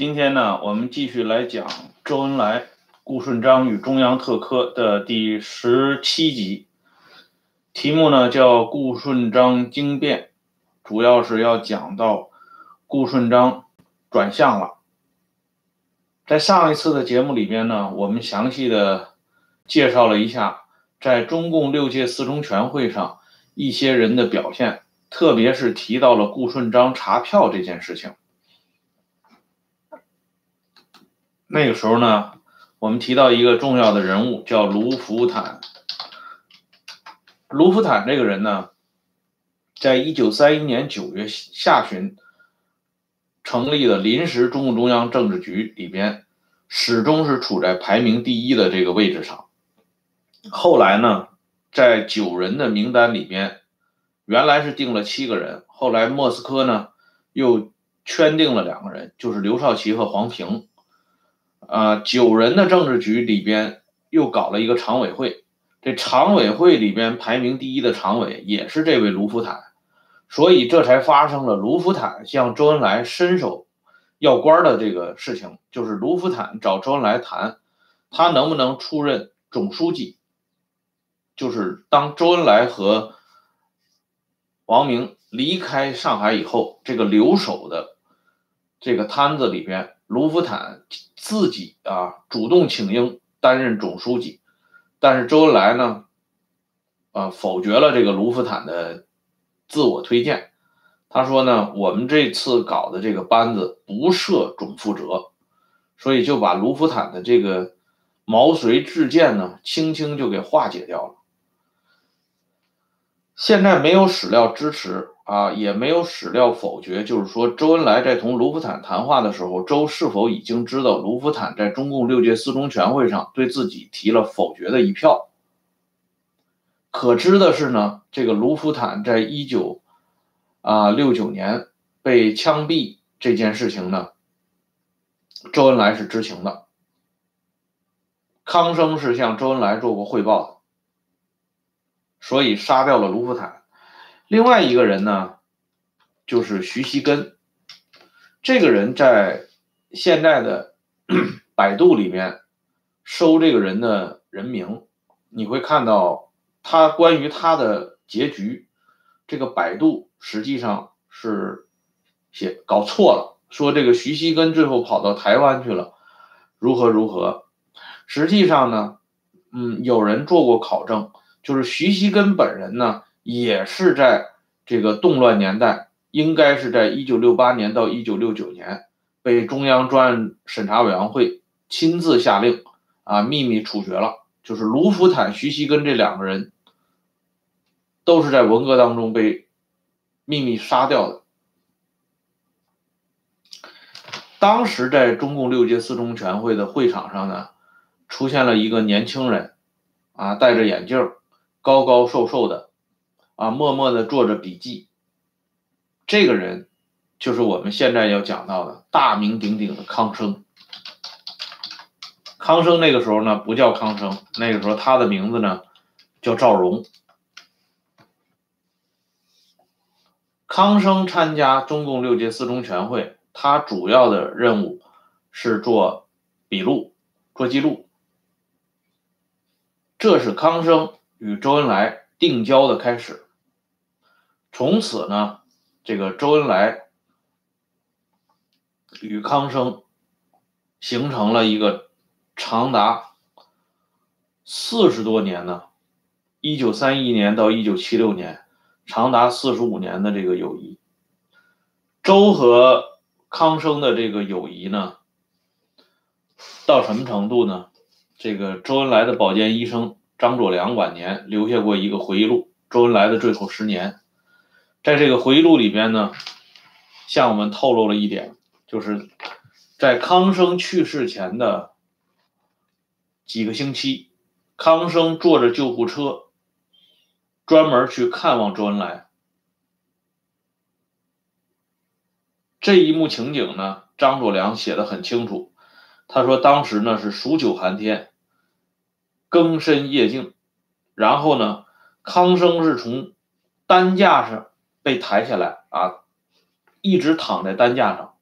今天呢，我们继续来讲周恩来、顾顺章与中央特科的第十七集，题目呢叫《顾顺章惊变》，主要是要讲到顾顺章转向了。在上一次的节目里边呢，我们详细的介绍了一下在中共六届四中全会上一些人的表现，特别是提到了顾顺章查票这件事情。那个时候呢，我们提到一个重要的人物，叫卢福坦。卢福坦这个人呢，在一九三一年九月下旬成立的临时中共中央政治局里边，始终是处在排名第一的这个位置上。后来呢，在九人的名单里边，原来是定了七个人，后来莫斯科呢又圈定了两个人，就是刘少奇和黄平。啊，九人的政治局里边又搞了一个常委会，这常委会里边排名第一的常委也是这位卢福坦，所以这才发生了卢福坦向周恩来伸手要官的这个事情，就是卢福坦找周恩来谈，他能不能出任总书记，就是当周恩来和王明离开上海以后，这个留守的这个摊子里边。卢福坦自己啊主动请缨担任总书记，但是周恩来呢，啊否决了这个卢福坦的自我推荐。他说呢，我们这次搞的这个班子不设总负责，所以就把卢福坦的这个毛遂自荐呢，轻轻就给化解掉了。现在没有史料支持。啊，也没有史料否决，就是说，周恩来在同卢福坦谈话的时候，周是否已经知道卢福坦在中共六届四中全会上对自己提了否决的一票？可知的是呢，这个卢福坦在一九啊六九年被枪毙这件事情呢，周恩来是知情的，康生是向周恩来做过汇报的，所以杀掉了卢福坦。另外一个人呢，就是徐锡根。这个人在现在的 百度里面搜这个人的人名，你会看到他关于他的结局，这个百度实际上是写搞错了，说这个徐锡根最后跑到台湾去了，如何如何。实际上呢，嗯，有人做过考证，就是徐锡根本人呢。也是在这个动乱年代，应该是在一九六八年到一九六九年，被中央专案审查委员会亲自下令啊秘密处决了。就是卢福坦、徐锡根这两个人，都是在文革当中被秘密杀掉的。当时在中共六届四中全会的会场上呢，出现了一个年轻人，啊，戴着眼镜，高高瘦瘦的。啊，默默的做着笔记。这个人就是我们现在要讲到的大名鼎鼎的康生。康生那个时候呢，不叫康生，那个时候他的名字呢叫赵荣。康生参加中共六届四中全会，他主要的任务是做笔录、做记录。这是康生与周恩来定交的开始。从此呢，这个周恩来与康生形成了一个长达四十多年呢，一九三一年到一九七六年，长达四十五年的这个友谊。周和康生的这个友谊呢，到什么程度呢？这个周恩来的保健医生张作良晚年留下过一个回忆录《周恩来的最后十年》。在这个回忆录里边呢，向我们透露了一点，就是在康生去世前的几个星期，康生坐着救护车，专门去看望周恩来。这一幕情景呢，张作良写的很清楚。他说当时呢是数九寒天，更深夜静，然后呢，康生是从担架上。被抬下来啊，一直躺在担架上，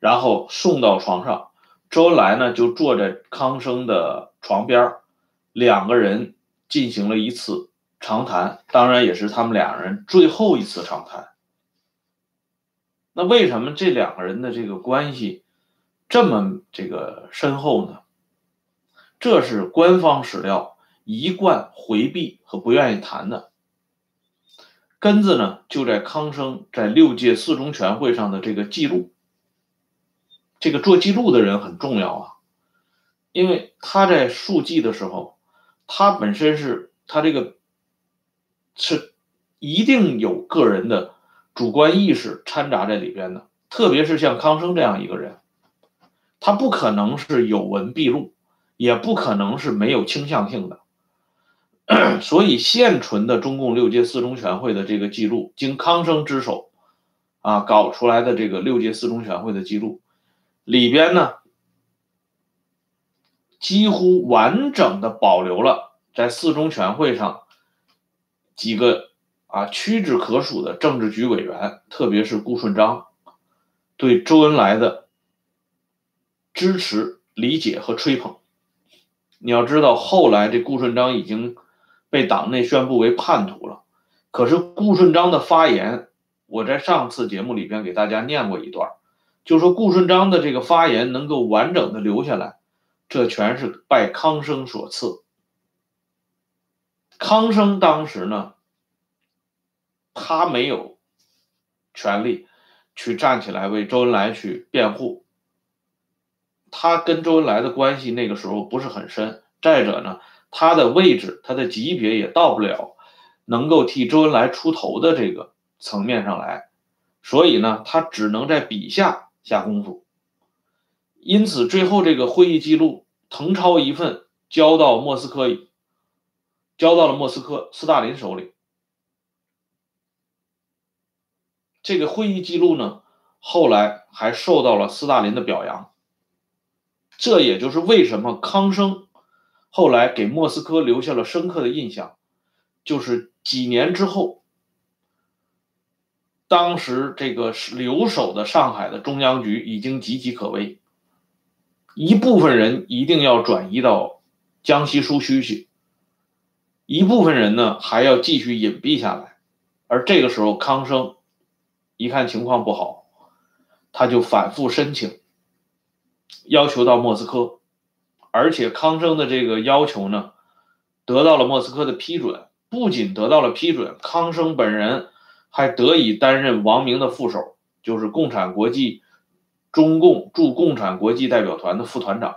然后送到床上。周恩来呢就坐在康生的床边两个人进行了一次长谈，当然也是他们两人最后一次长谈。那为什么这两个人的这个关系这么这个深厚呢？这是官方史料一贯回避和不愿意谈的。根子呢就在康生在六届四中全会上的这个记录。这个做记录的人很重要啊，因为他在述记的时候，他本身是他这个是一定有个人的。主观意识掺杂在里边的，特别是像康生这样一个人，他不可能是有文必录，也不可能是没有倾向性的。所以现存的中共六届四中全会的这个记录，经康生之手啊搞出来的这个六届四中全会的记录里边呢，几乎完整的保留了在四中全会上几个。啊，屈指可数的政治局委员，特别是顾顺章，对周恩来的支持、理解和吹捧。你要知道，后来这顾顺章已经被党内宣布为叛徒了。可是顾顺章的发言，我在上次节目里边给大家念过一段，就说顾顺章的这个发言能够完整的留下来，这全是拜康生所赐。康生当时呢。他没有权利去站起来为周恩来去辩护，他跟周恩来的关系那个时候不是很深。再者呢，他的位置、他的级别也到不了能够替周恩来出头的这个层面上来，所以呢，他只能在笔下下功夫。因此，最后这个会议记录誊抄一份，交到莫斯科，交到了莫斯科斯大林手里。这个会议记录呢，后来还受到了斯大林的表扬。这也就是为什么康生后来给莫斯科留下了深刻的印象，就是几年之后，当时这个留守的上海的中央局已经岌岌可危，一部分人一定要转移到江西苏区去，一部分人呢还要继续隐蔽下来，而这个时候康生。一看情况不好，他就反复申请，要求到莫斯科，而且康生的这个要求呢，得到了莫斯科的批准。不仅得到了批准，康生本人还得以担任王明的副手，就是共产国际中共驻共产国际代表团的副团长。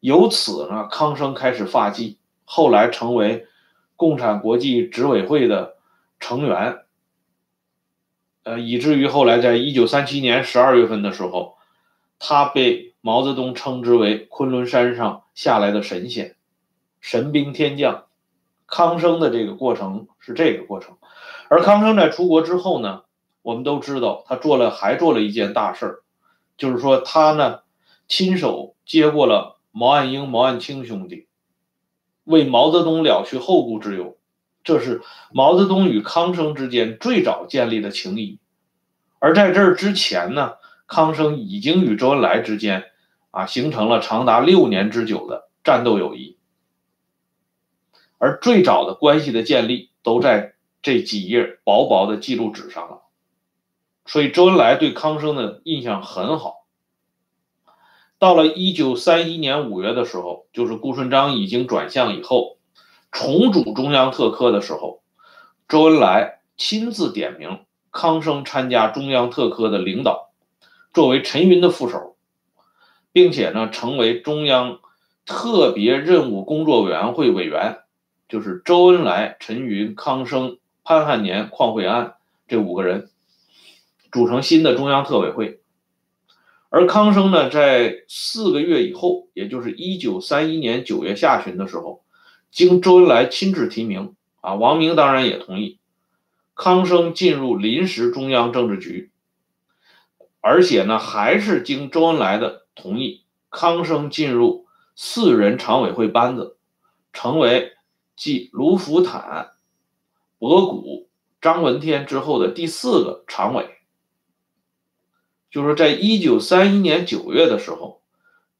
由此呢，康生开始发迹，后来成为共产国际执委会的成员。呃，以至于后来，在一九三七年十二月份的时候，他被毛泽东称之为昆仑山上下来的神仙、神兵天将。康生的这个过程是这个过程，而康生在出国之后呢，我们都知道他做了还做了一件大事儿，就是说他呢亲手接过了毛岸英、毛岸青兄弟，为毛泽东了去后顾之忧。这是毛泽东与康生之间最早建立的情谊，而在这儿之前呢，康生已经与周恩来之间啊形成了长达六年之久的战斗友谊，而最早的关系的建立都在这几页薄薄的记录纸上了，所以周恩来对康生的印象很好。到了一九三一年五月的时候，就是顾顺章已经转向以后。重组中央特科的时候，周恩来亲自点名康生参加中央特科的领导，作为陈云的副手，并且呢，成为中央特别任务工作委员会委员，就是周恩来、陈云、康生、潘汉年、邝惠安这五个人组成新的中央特委会。而康生呢，在四个月以后，也就是一九三一年九月下旬的时候。经周恩来亲自提名，啊，王明当然也同意，康生进入临时中央政治局，而且呢，还是经周恩来的同意，康生进入四人常委会班子，成为继卢福坦、博古、张闻天之后的第四个常委。就是在一九三一年九月的时候，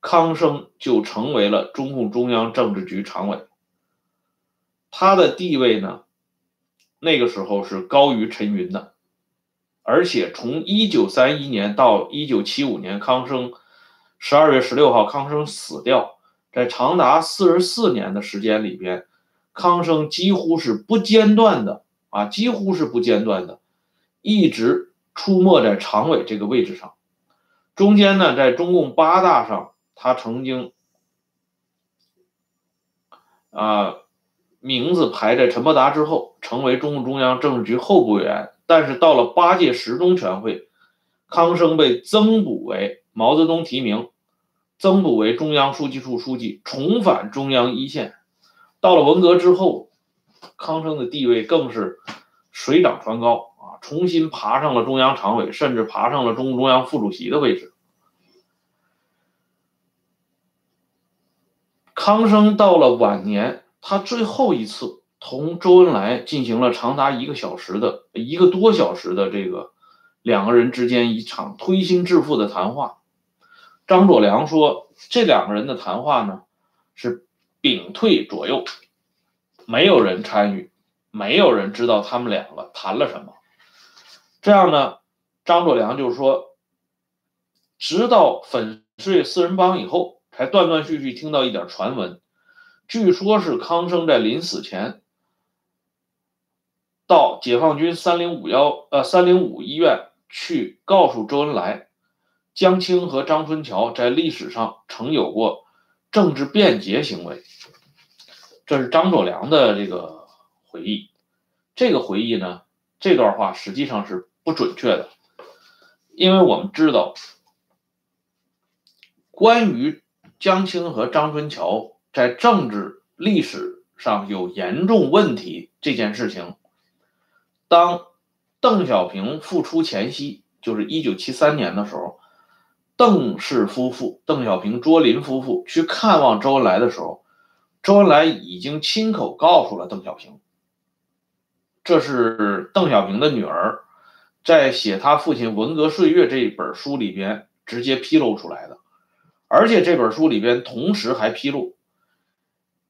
康生就成为了中共中央政治局常委。他的地位呢，那个时候是高于陈云的，而且从一九三一年到一九七五年，康生十二月十六号，康生死掉，在长达四十四年的时间里边，康生几乎是不间断的啊，几乎是不间断的，一直出没在常委这个位置上。中间呢，在中共八大上，他曾经啊。名字排在陈伯达之后，成为中共中央政治局候补委员。但是到了八届十中全会，康生被增补为毛泽东提名，增补为中央书记处书记，重返中央一线。到了文革之后，康生的地位更是水涨船高啊，重新爬上了中央常委，甚至爬上了中共中央副主席的位置。康生到了晚年。他最后一次同周恩来进行了长达一个小时的一个多小时的这个两个人之间一场推心置腹的谈话。张作良说，这两个人的谈话呢是屏退左右，没有人参与，没有人知道他们两个谈了什么。这样呢，张作良就是说，直到粉碎四人帮以后，才断断续续听到一点传闻。据说，是康生在临死前到解放军三零五幺呃三零五医院去告诉周恩来，江青和张春桥在历史上曾有过政治变节行为。这是张作良的这个回忆。这个回忆呢，这段话实际上是不准确的，因为我们知道，关于江青和张春桥。在政治历史上有严重问题这件事情，当邓小平复出前夕，就是一九七三年的时候，邓氏夫妇、邓小平、卓林夫妇去看望周恩来的时候，周恩来已经亲口告诉了邓小平，这是邓小平的女儿在写他父亲文革岁月这一本书里边直接披露出来的，而且这本书里边同时还披露。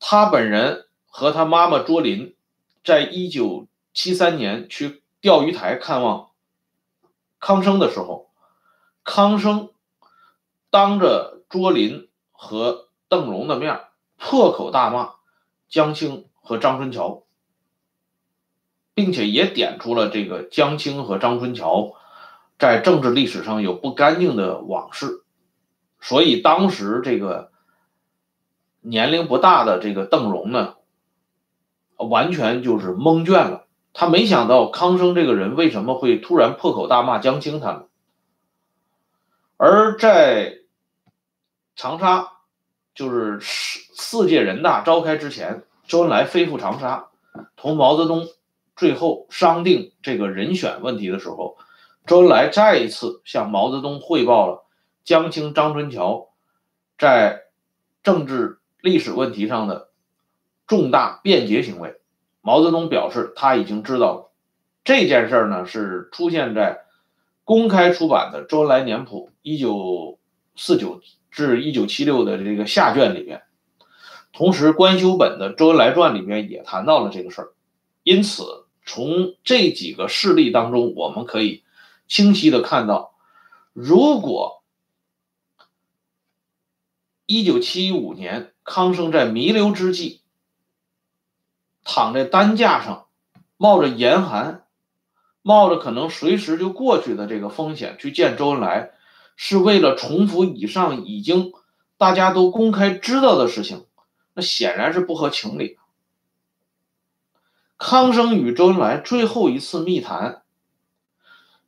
他本人和他妈妈卓林，在一九七三年去钓鱼台看望康生的时候，康生当着卓林和邓荣的面破口大骂江青和张春桥，并且也点出了这个江青和张春桥在政治历史上有不干净的往事，所以当时这个。年龄不大的这个邓荣呢，完全就是蒙圈了。他没想到康生这个人为什么会突然破口大骂江青他们。而在长沙，就是四四届人大召开之前，周恩来飞赴长沙，同毛泽东最后商定这个人选问题的时候，周恩来再一次向毛泽东汇报了江青、张春桥在政治。历史问题上的重大便捷行为，毛泽东表示他已经知道了。这件事呢是出现在公开出版的《周恩来年谱》一九四九至一九七六的这个下卷里面，同时官修本的《周恩来传》里面也谈到了这个事儿。因此，从这几个事例当中，我们可以清晰的看到，如果一九七五年。康生在弥留之际，躺在担架上，冒着严寒，冒着可能随时就过去的这个风险去见周恩来，是为了重复以上已经大家都公开知道的事情，那显然是不合情理。康生与周恩来最后一次密谈，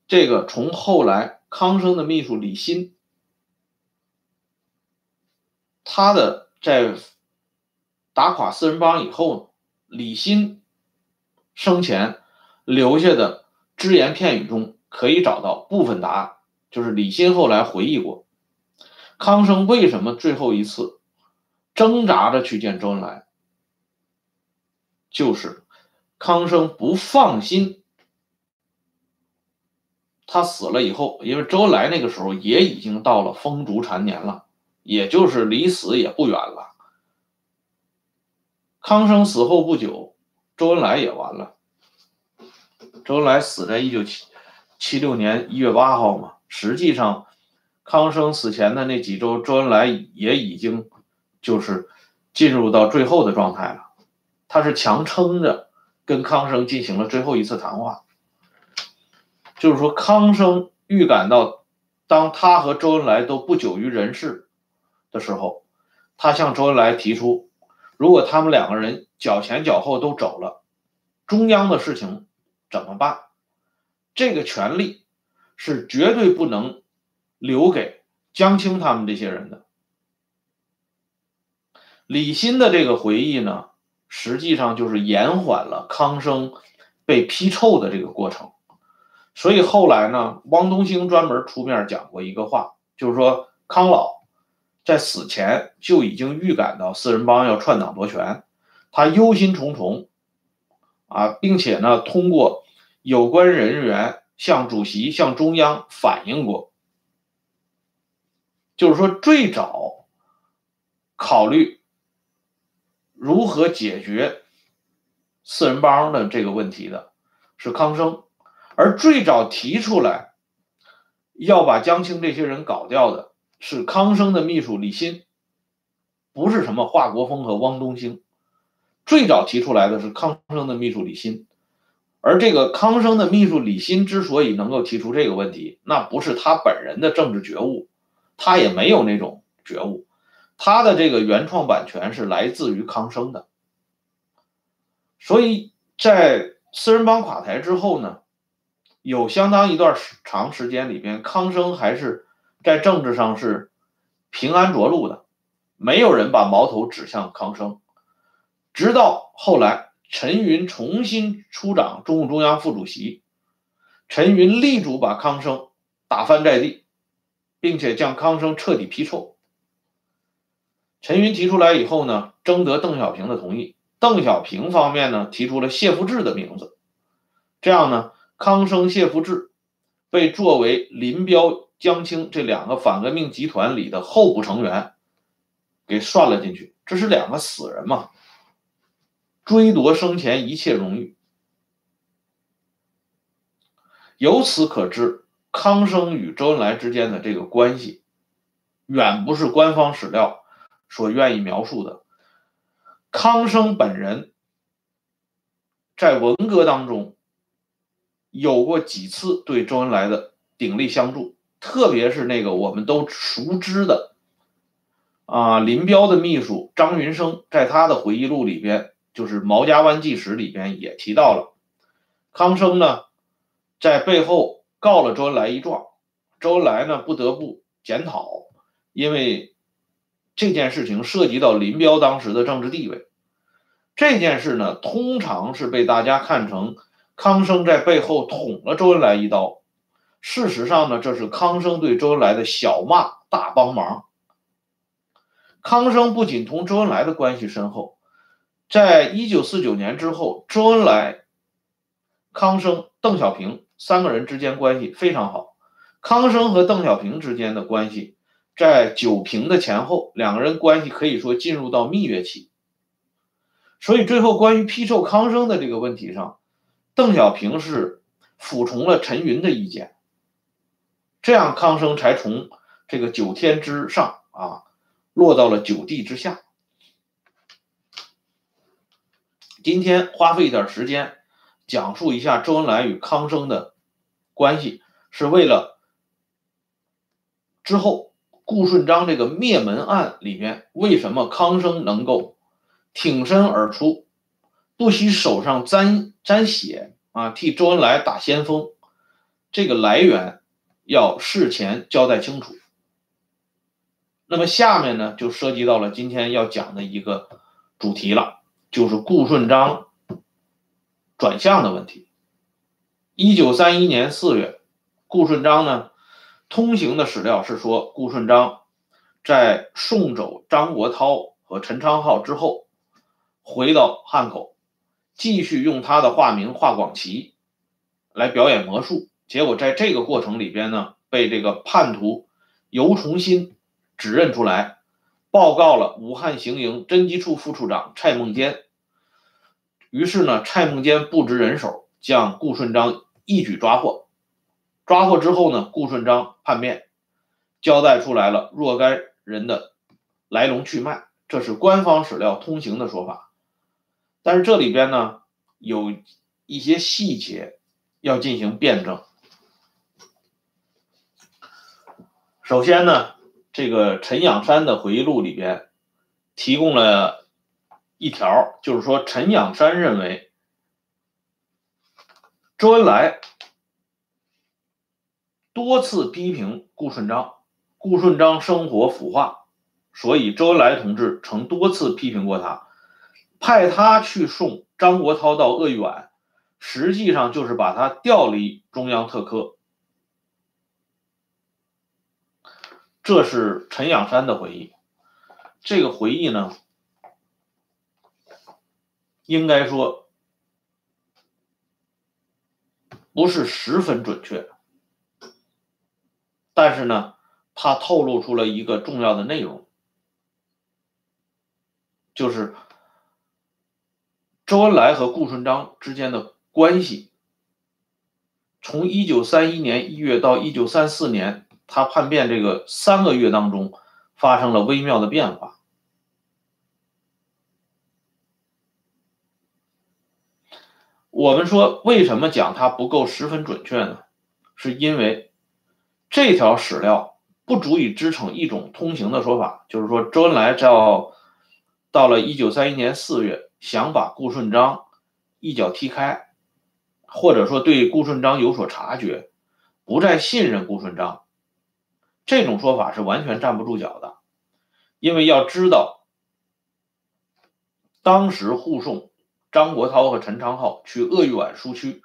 这个从后来康生的秘书李新，他的。在打垮四人帮以后，李新生前留下的只言片语中可以找到部分答案。就是李新后来回忆过，康生为什么最后一次挣扎着去见周恩来，就是康生不放心他死了以后，因为周恩来那个时候也已经到了风烛残年了，也就是离死也不远了。康生死后不久，周恩来也完了。周恩来死在一九七七六年一月八号嘛，实际上，康生死前的那几周，周恩来也已经就是进入到最后的状态了。他是强撑着跟康生进行了最后一次谈话，就是说康生预感到，当他和周恩来都不久于人世的时候，他向周恩来提出，如果他们两个人脚前脚后都走了，中央的事情怎么办？这个权利是绝对不能留给江青他们这些人的。李新的这个回忆呢，实际上就是延缓了康生被批臭的这个过程。所以后来呢，汪东兴专门出面讲过一个话，就是说康老在死前就已经预感到四人帮要篡党夺权，他忧心忡忡啊，并且呢，通过。有关人员向主席、向中央反映过，就是说最早考虑如何解决四人帮的这个问题的是康生，而最早提出来要把江青这些人搞掉的是康生的秘书李新，不是什么华国锋和汪东兴，最早提出来的是康生的秘书李欣。而这个康生的秘书李欣之所以能够提出这个问题，那不是他本人的政治觉悟，他也没有那种觉悟，他的这个原创版权是来自于康生的。所以在四人帮垮台之后呢，有相当一段时长时间里边，康生还是在政治上是平安着陆的，没有人把矛头指向康生，直到后来。陈云重新出掌中共中央副主席，陈云力主把康生打翻在地，并且将康生彻底批臭。陈云提出来以后呢，征得邓小平的同意。邓小平方面呢，提出了谢富治的名字。这样呢，康生、谢富治被作为林彪、江青这两个反革命集团里的候补成员给算了进去。这是两个死人嘛？追夺生前一切荣誉，由此可知，康生与周恩来之间的这个关系，远不是官方史料所愿意描述的。康生本人在文革当中有过几次对周恩来的鼎力相助，特别是那个我们都熟知的啊，林彪的秘书张云生，在他的回忆录里边。就是《毛家湾纪实》里边也提到了，康生呢在背后告了周恩来一状，周恩来呢不得不检讨，因为这件事情涉及到林彪当时的政治地位。这件事呢，通常是被大家看成康生在背后捅了周恩来一刀。事实上呢，这是康生对周恩来的小骂大帮忙。康生不仅同周恩来的关系深厚。在一九四九年之后，周恩来、康生、邓小平三个人之间关系非常好。康生和邓小平之间的关系，在九平的前后，两个人关系可以说进入到蜜月期。所以最后关于批授康生的这个问题上，邓小平是服从了陈云的意见，这样康生才从这个九天之上啊，落到了九地之下。今天花费一点时间讲述一下周恩来与康生的关系，是为了之后顾顺章这个灭门案里面为什么康生能够挺身而出，不惜手上沾沾血啊，替周恩来打先锋，这个来源要事前交代清楚。那么下面呢，就涉及到了今天要讲的一个主题了。就是顾顺章转向的问题。一九三一年四月，顾顺章呢，通行的史料是说，顾顺章在送走张国焘和陈昌浩之后，回到汉口，继续用他的化名华广奇来表演魔术，结果在这个过程里边呢，被这个叛徒尤崇新指认出来，报告了武汉行营侦缉处副处长蔡梦坚。于是呢，蔡梦坚布置人手，将顾顺章一举抓获。抓获之后呢，顾顺章叛变，交代出来了若干人的来龙去脉，这是官方史料通行的说法。但是这里边呢，有一些细节要进行辩证。首先呢，这个陈养山的回忆录里边提供了。一条就是说，陈养山认为周恩来多次批评顾顺章，顾顺章生活腐化，所以周恩来同志曾多次批评过他，派他去送张国焘到鄂豫皖，实际上就是把他调离中央特科。这是陈养山的回忆，这个回忆呢。应该说不是十分准确，但是呢，它透露出了一个重要的内容，就是周恩来和顾顺章之间的关系，从一九三一年一月到一九三四年他叛变这个三个月当中，发生了微妙的变化。我们说，为什么讲它不够十分准确呢？是因为这条史料不足以支撑一种通行的说法，就是说周恩来到到了一九三一年四月，想把顾顺章一脚踢开，或者说对顾顺章有所察觉，不再信任顾顺章，这种说法是完全站不住脚的。因为要知道，当时护送。张国焘和陈昌浩去鄂豫皖苏区，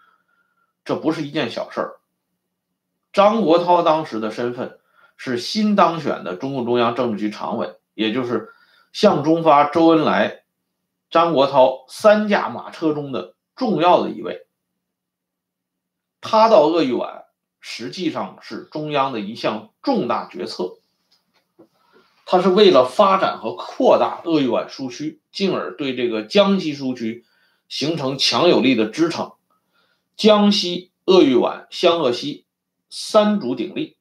这不是一件小事儿。张国焘当时的身份是新当选的中共中央政治局常委，也就是向忠发、周恩来、张国焘三驾马车中的重要的一位。他到鄂豫皖，实际上是中央的一项重大决策。他是为了发展和扩大鄂豫皖苏区，进而对这个江西苏区。形成强有力的支撑，江西、鄂豫皖、湘鄂西三足鼎立。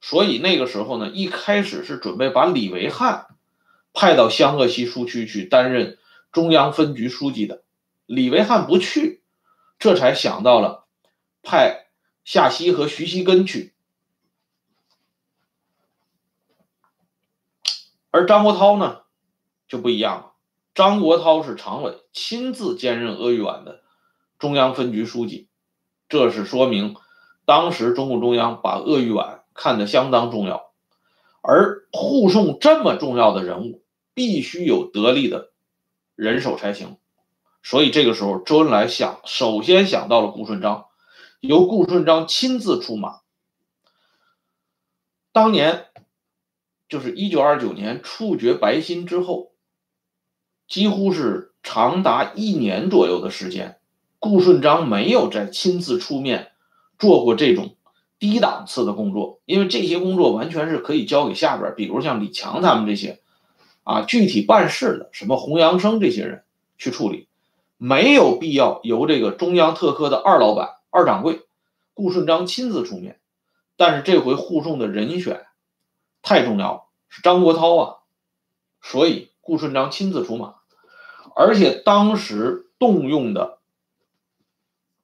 所以那个时候呢，一开始是准备把李维汉派到湘鄂西苏区去担任中央分局书记的，李维汉不去，这才想到了派夏曦和徐锡根去。而张国焘呢，就不一样了。张国焘是常委，亲自兼任鄂豫皖的中央分局书记，这是说明当时中共中央把鄂豫皖看得相当重要，而护送这么重要的人物，必须有得力的人手才行。所以这个时候，周恩来想，首先想到了顾顺章，由顾顺章亲自出马。当年就是一九二九年处决白鑫之后。几乎是长达一年左右的时间，顾顺章没有再亲自出面做过这种低档次的工作，因为这些工作完全是可以交给下边，比如像李强他们这些啊，具体办事的，什么洪阳生这些人去处理，没有必要由这个中央特科的二老板、二掌柜顾顺章亲自出面。但是这回护送的人选太重要了，是张国焘啊，所以。顾顺章亲自出马，而且当时动用的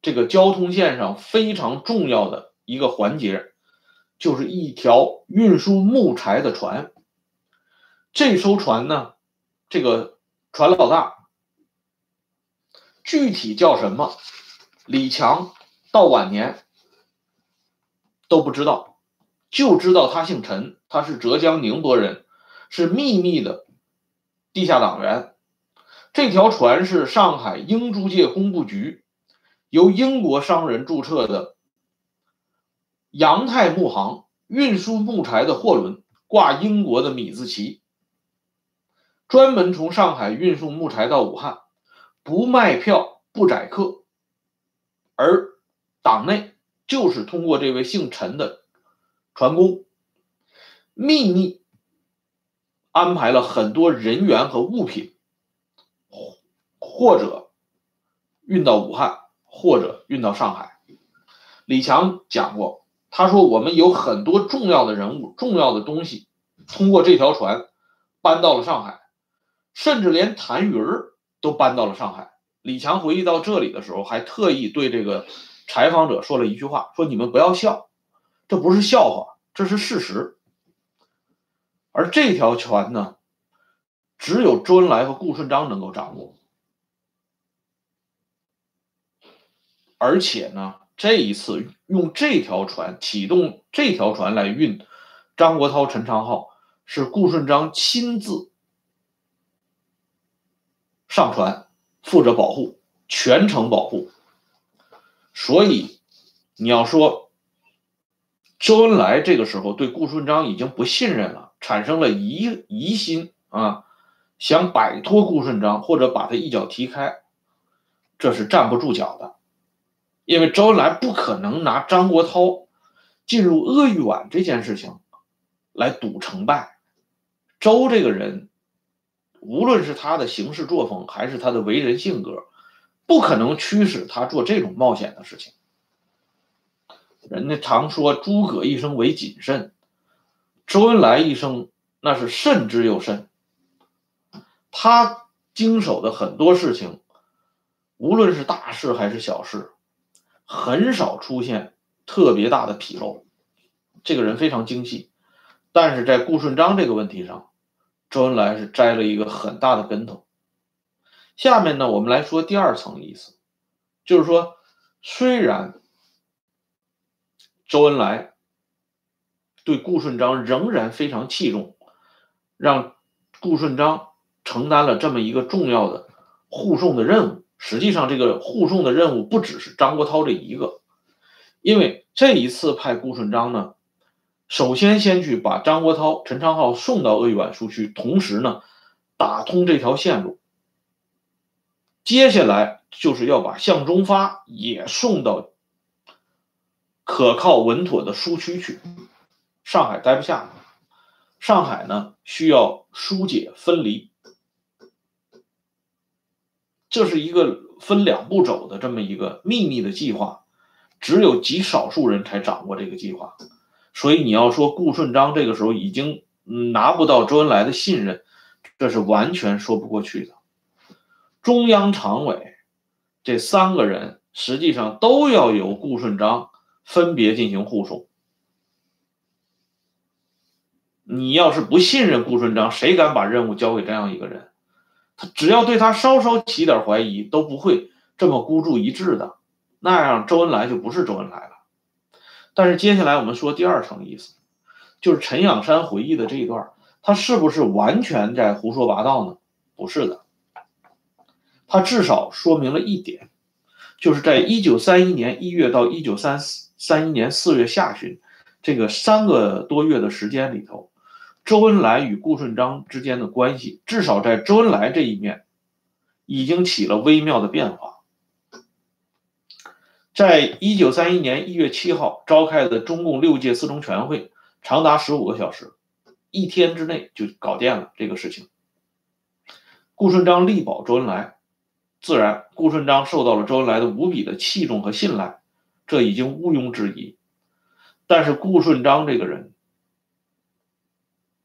这个交通线上非常重要的一个环节，就是一条运输木材的船。这艘船呢，这个船老大具体叫什么，李强到晚年都不知道，就知道他姓陈，他是浙江宁波人，是秘密的。地下党员，这条船是上海英租界工部局由英国商人注册的洋泰木行，运输木材的货轮挂英国的米字旗，专门从上海运送木材到武汉，不卖票不载客，而党内就是通过这位姓陈的船工，秘密安排了很多人员和物品，或者运到武汉，或者运到上海。李强讲过，他说我们有很多重要的人物、重要的东西，通过这条船搬到了上海，甚至连谭云儿都搬到了上海。李强回忆到这里的时候，还特意对这个采访者说了一句话：“说你们不要笑，这不是笑话，这是事实。”而这条船呢，只有周恩来和顾顺章能够掌握，而且呢。这一次用这条船启动这条船来运张国焘、陈昌浩，是顾顺章亲自上船，负责保护，全程保护。所以你要说周恩来这个时候对顾顺章已经不信任了，产生了疑疑心啊，想摆脱顾顺章或者把他一脚踢开，这是站不住脚的。因为周恩来不可能拿张国焘进入鄂豫皖这件事情来赌成败。周这个人，无论是他的行事作风，还是他的为人性格，不可能驱使他做这种冒险的事情。人家常说诸葛一生为谨慎，周恩来一生那是慎之又慎。他经手的很多事情，无论是大事还是小事。很少出现特别大的纰漏，这个人非常精细，但是在顾顺章这个问题上，周恩来是栽了一个很大的跟头。下面呢，我们来说第二层意思，就是说，虽然周恩来对顾顺章仍然非常器重，让顾顺章承担了这么一个重要的护送的任务。实际上，这个护送的任务不只是张国焘这一个，因为这一次派顾顺章呢，首先先去把张国焘、陈昌浩送到鄂豫皖苏区，同时呢，打通这条线路。接下来就是要把向忠发也送到可靠稳妥的苏区去。上海待不下，上海呢需要疏解分离。这是一个分两步走的这么一个秘密的计划，只有极少数人才掌握这个计划，所以你要说顾顺章这个时候已经拿不到周恩来的信任，这是完全说不过去的。中央常委这三个人实际上都要由顾顺章分别进行护送。你要是不信任顾顺章，谁敢把任务交给这样一个人？他只要对他稍稍起点怀疑，都不会这么孤注一掷的，那样周恩来就不是周恩来了。但是接下来我们说第二层意思，就是陈养山回忆的这一段，他是不是完全在胡说八道呢？不是的，他至少说明了一点，就是在一九三一年一月到一九三三一年四月下旬这个三个多月的时间里头。周恩来与顾顺章之间的关系，至少在周恩来这一面，已经起了微妙的变化。在一九三一年一月七号召开的中共六届四中全会，长达十五个小时，一天之内就搞定了这个事情。顾顺章力保周恩来，自然顾顺章受到了周恩来的无比的器重和信赖，这已经毋庸置疑。但是顾顺章这个人。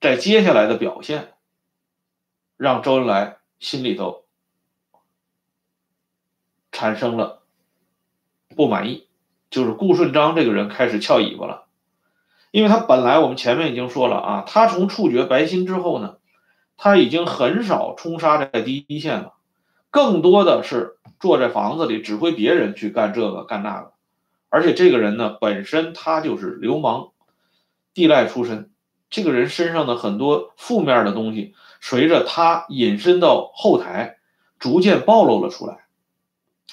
在接下来的表现，让周恩来心里头产生了不满意，就是顾顺章这个人开始翘尾巴了，因为他本来我们前面已经说了啊，他从处决白心之后呢，他已经很少冲杀在第一线了，更多的是坐在房子里指挥别人去干这个干那个，而且这个人呢，本身他就是流氓地赖出身。这个人身上的很多负面的东西，随着他隐身到后台，逐渐暴露了出来。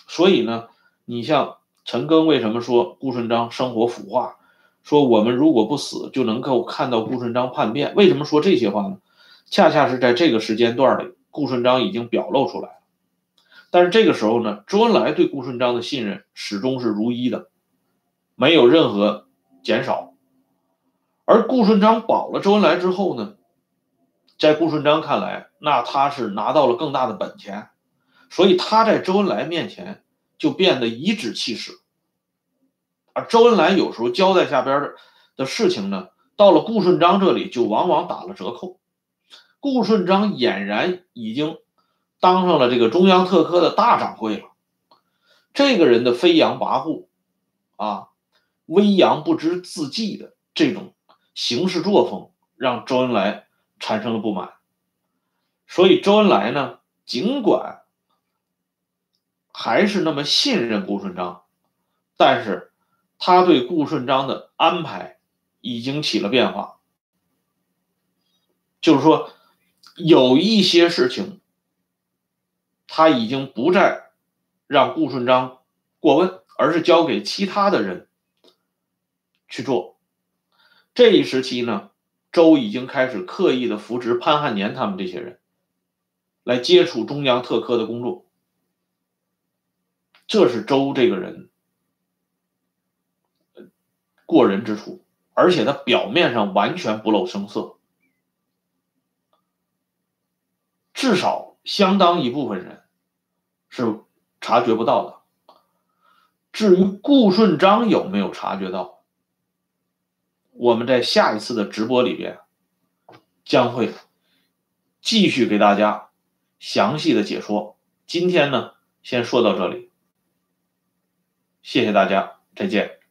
所以呢，你像陈赓为什么说顾顺章生活腐化？说我们如果不死，就能够看到顾顺章叛变。为什么说这些话呢？恰恰是在这个时间段里，顾顺章已经表露出来了。但是这个时候呢，周恩来对顾顺章的信任始终是如一的，没有任何减少。而顾顺章保了周恩来之后呢，在顾顺章看来，那他是拿到了更大的本钱，所以他在周恩来面前就变得颐指气使。而周恩来有时候交代下边的的事情呢，到了顾顺章这里就往往打了折扣。顾顺章俨然已经当上了这个中央特科的大掌柜了。这个人的飞扬跋扈，啊，威扬不知自忌的这种行事作风，让周恩来产生了不满。所以周恩来呢，尽管还是那么信任顾顺章，但是他对顾顺章的安排已经起了变化，就是说有一些事情他已经不再。让顾顺章过问，而是交给其他的人去做。这一时期呢，周已经开始刻意的扶植潘汉年他们这些人，来接触中央特科的工作。这是周这个人过人之处，而且他表面上完全不露声色，至少相当一部分人是。察觉不到的。至于顾顺章有没有察觉到，我们在下一次的直播里边将会继续给大家详细的解说。今天呢，先说到这里，谢谢大家，再见。